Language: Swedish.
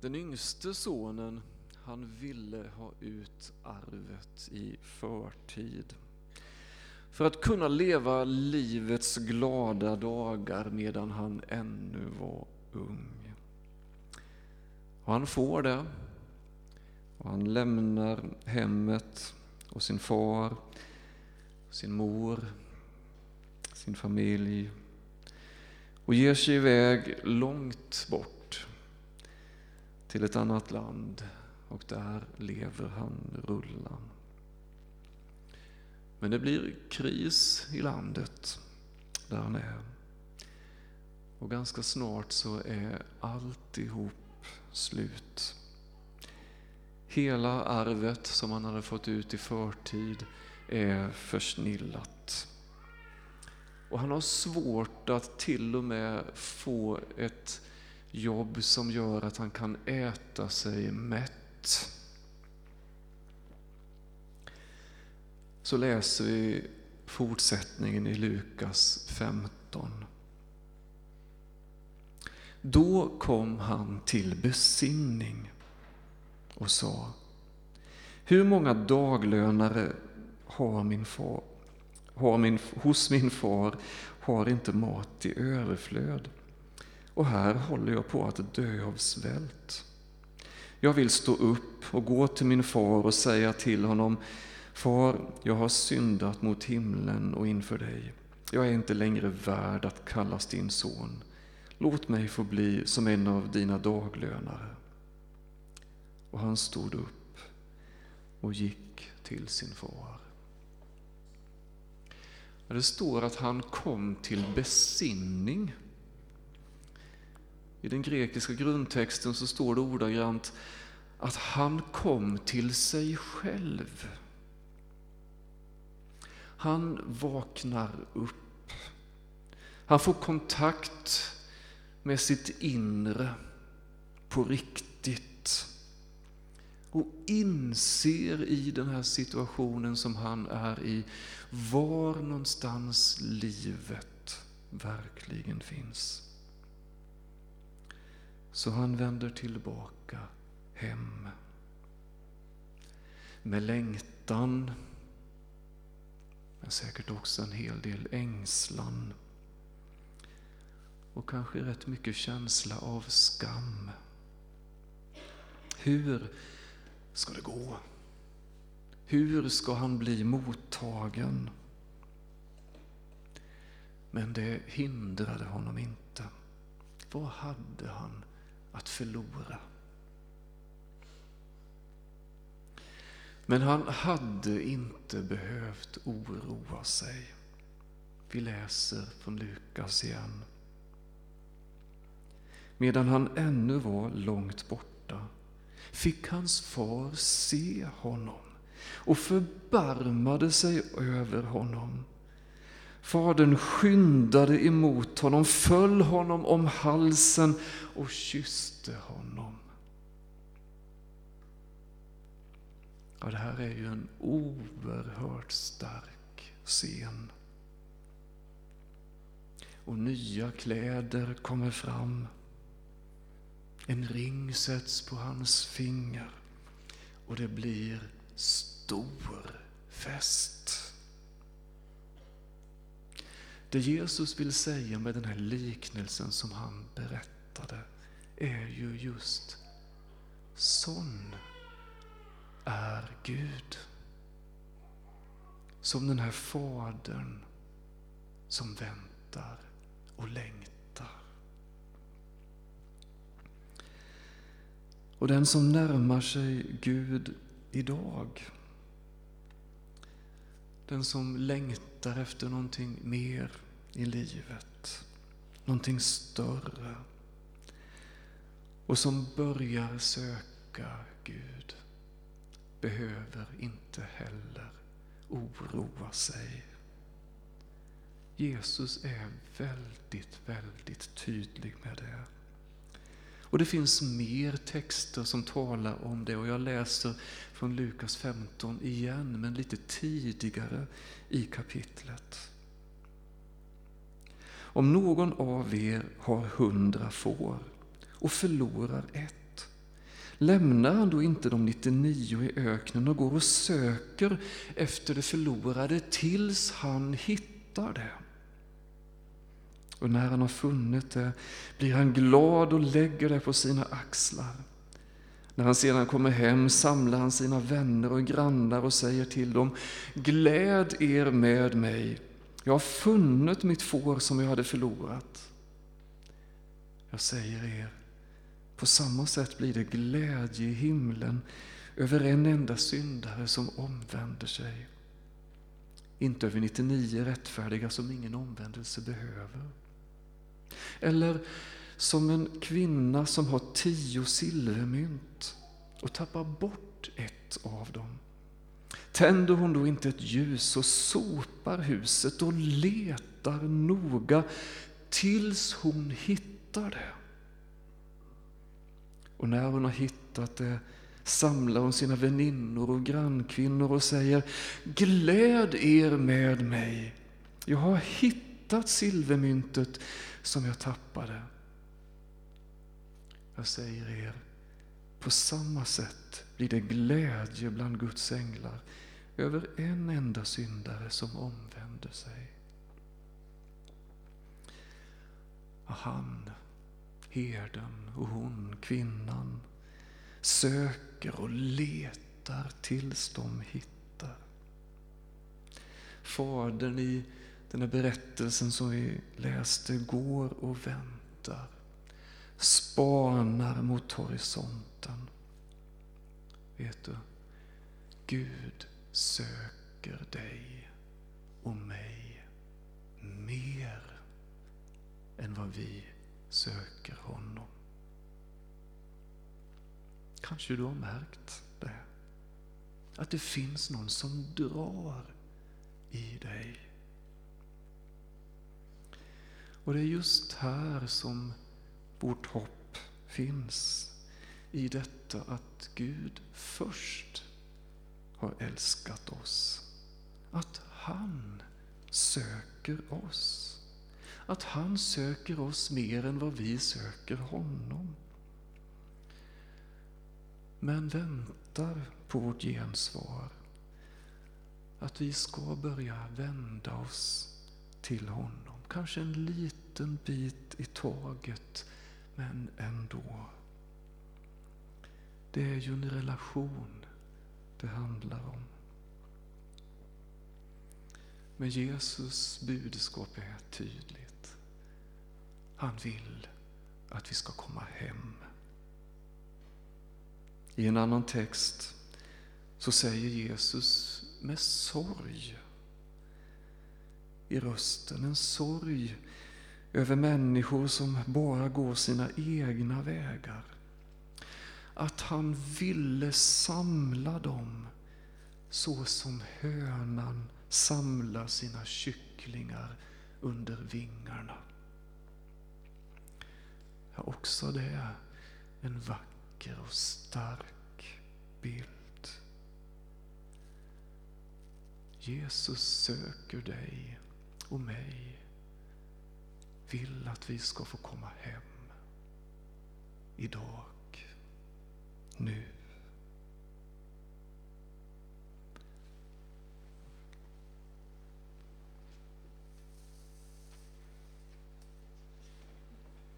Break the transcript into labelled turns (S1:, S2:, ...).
S1: Den yngste sonen, han ville ha ut arvet i förtid. För att kunna leva livets glada dagar medan han ännu var ung. Och han får det. Och han lämnar hemmet och sin far, sin mor, sin familj och ger sig iväg långt bort till ett annat land och där lever han rullan. Men det blir kris i landet där han är. Och ganska snart så är alltihop slut. Hela arvet som han hade fått ut i förtid är försnillat. Och han har svårt att till och med få ett jobb som gör att han kan äta sig mätt. Så läser vi fortsättningen i Lukas 15. Då kom han till besinning och sa Hur många daglönare har min far, har min, hos min far har inte mat i överflöd och här håller jag på att dö av svält. Jag vill stå upp och gå till min far och säga till honom Far, jag har syndat mot himlen och inför dig. Jag är inte längre värd att kallas din son. Låt mig få bli som en av dina daglönare. Och han stod upp och gick till sin far. Det står att han kom till besinning. I den grekiska grundtexten så står det ordagrant att han kom till sig själv. Han vaknar upp. Han får kontakt med sitt inre på riktigt och inser i den här situationen som han är i var någonstans livet verkligen finns. Så han vänder tillbaka hem. Med längtan, men säkert också en hel del ängslan och kanske rätt mycket känsla av skam. Hur ska det gå? Hur ska han bli mottagen? Men det hindrade honom inte. Vad hade han att förlora? Men han hade inte behövt oroa sig. Vi läser från Lukas igen. Medan han ännu var långt borta fick hans far se honom och förbarmade sig över honom. Fadern skyndade emot honom, föll honom om halsen och kysste honom. Ja, det här är ju en oerhört stark scen. Och nya kläder kommer fram. En ring sätts på hans finger och det blir stor fest. Det Jesus vill säga med den här liknelsen som han berättade är ju just sån är Gud. Som den här fadern som väntar och längtar. Och den som närmar sig Gud idag, den som längtar efter någonting mer i livet, någonting större och som börjar söka Gud behöver inte heller oroa sig. Jesus är väldigt, väldigt tydlig med det. Och det finns mer texter som talar om det och jag läser från Lukas 15 igen, men lite tidigare i kapitlet. Om någon av er har hundra får och förlorar ett, Lämnar han då inte de 99 i öknen och går och söker efter det förlorade tills han hittar det? Och när han har funnit det blir han glad och lägger det på sina axlar. När han sedan kommer hem samlar han sina vänner och grannar och säger till dem Gläd er med mig, jag har funnit mitt får som jag hade förlorat. Jag säger er, på samma sätt blir det glädje i himlen över en enda syndare som omvänder sig. Inte över 99 rättfärdiga som ingen omvändelse behöver. Eller som en kvinna som har tio silvermynt och tappar bort ett av dem. Tänder hon då inte ett ljus och sopar huset och letar noga tills hon hittar det. Och när hon har hittat det samlar hon sina väninnor och grannkvinnor och säger Gläd er med mig, jag har hittat hittat silvermyntet som jag tappade. Jag säger er, på samma sätt blir det glädje bland Guds änglar över en enda syndare som omvänder sig. Han, herden och hon, kvinnan, söker och letar tills de hittar. Fadern i den här berättelsen som vi läste går och väntar, spanar mot horisonten. Vet du, Gud söker dig och mig mer än vad vi söker honom. Kanske du har märkt det? Att det finns någon som drar i dig. Och det är just här som vårt hopp finns. I detta att Gud först har älskat oss. Att han söker oss. Att han söker oss mer än vad vi söker honom. Men väntar på vårt gensvar. Att vi ska börja vända oss till honom. Kanske en liten bit i taget, men ändå. Det är ju en relation det handlar om. Men Jesus budskap är tydligt. Han vill att vi ska komma hem. I en annan text så säger Jesus med sorg i rösten, en sorg över människor som bara går sina egna vägar. Att han ville samla dem så som hönan samlar sina kycklingar under vingarna. Ja, också det är en vacker och stark bild. Jesus söker dig och mig vill att vi ska få komma hem idag, nu.